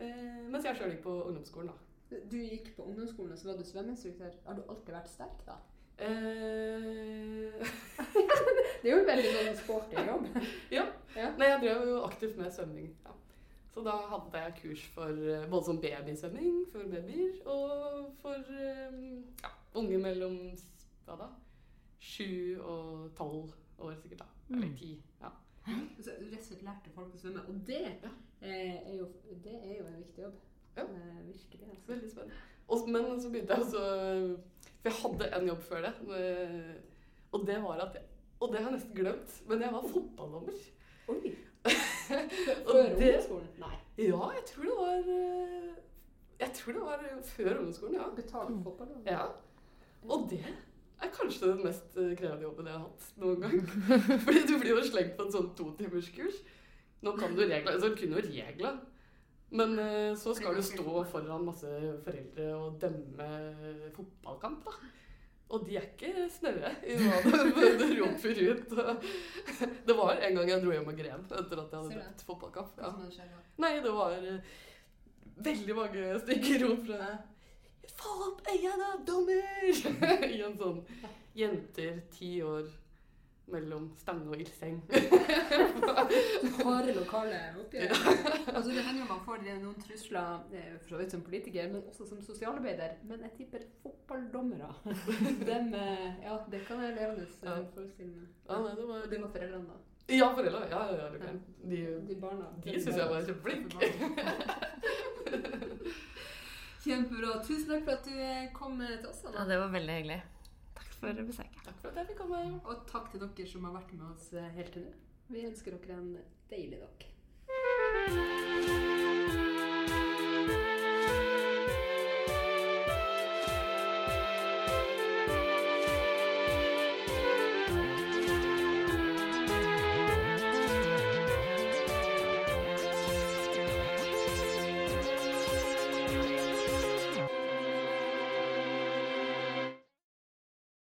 Eh, mens jeg sjøl gikk på ungdomsskolen, da. Du gikk på ungdomsskolen og så var du svømmeinstruktør. Har du alltid vært sterk, da? Eh, Det er jo en veldig sånn sporty jobb. ja. Ja. Nei, jeg drev jo aktivt med svømming. Ja. Så da hadde jeg kurs for eh, både som babysvømming for babyer, og for eh, ja, unge mellom hva da? Sju og tolv år sikkert, da. Eller Mm. ti. Ja. Så du rett og slett lærte folk å svømme. Og det, Ja. eh, er, jo, det er jo en viktig jobb. Ja. Eh, virkelig. Altså. Veldig spennende. Og, men så begynte jeg også For jeg hadde en jobb før det. eh, Og det var at jeg, Og det har jeg nesten glemt, men jeg var fotballdommer. Oi! Før ungdomsskolen? Nei. Ja, jeg tror det var eh, Jeg tror det var før ungdomsskolen, ja. Betalt fotball? Ja. Og det er kanskje den mest eh, krevende jobben jeg har hatt noen gang. Fordi du blir jo slengt på en sånn totimerskurs. Nå kan du reglene, Altså, du kunne jo reglene. Men eh, så skal du stå foran masse foreldre og dømme fotballkamp, da. Og de er ikke snaue i hva de roper ut. Det var en gang jeg dro hjem og gren etter at jeg hadde drept fotballkamp. Ja. Nei, det var eh, veldig mange stygge rop fra Få opp øynene, dommer! I en sånn jenter ti år mellom Stange og Ildseng. Harde lokale oppgjør. altså, det hender jo man får noen trusler eh, for så vidt som politiker, men også som sosialarbeider. Men jeg tipper fotballdommere. Dem, eh, ja, det kan jeg levende Ja. forestille meg. Ja, nei, det var det var foreldrene, da. Ja, foreldre. Ja, ja, ja. det kan. De, De barna. de syns jeg var kjempeflink. Kjempebra. Tusen takk for at du eh, kom til oss. ja, det var veldig hyggelig. For besøket. Takk for at jeg fikk komme. Og takk til dere som har vært med oss eh, helt til nå. Vi ønsker dere en deilig dag.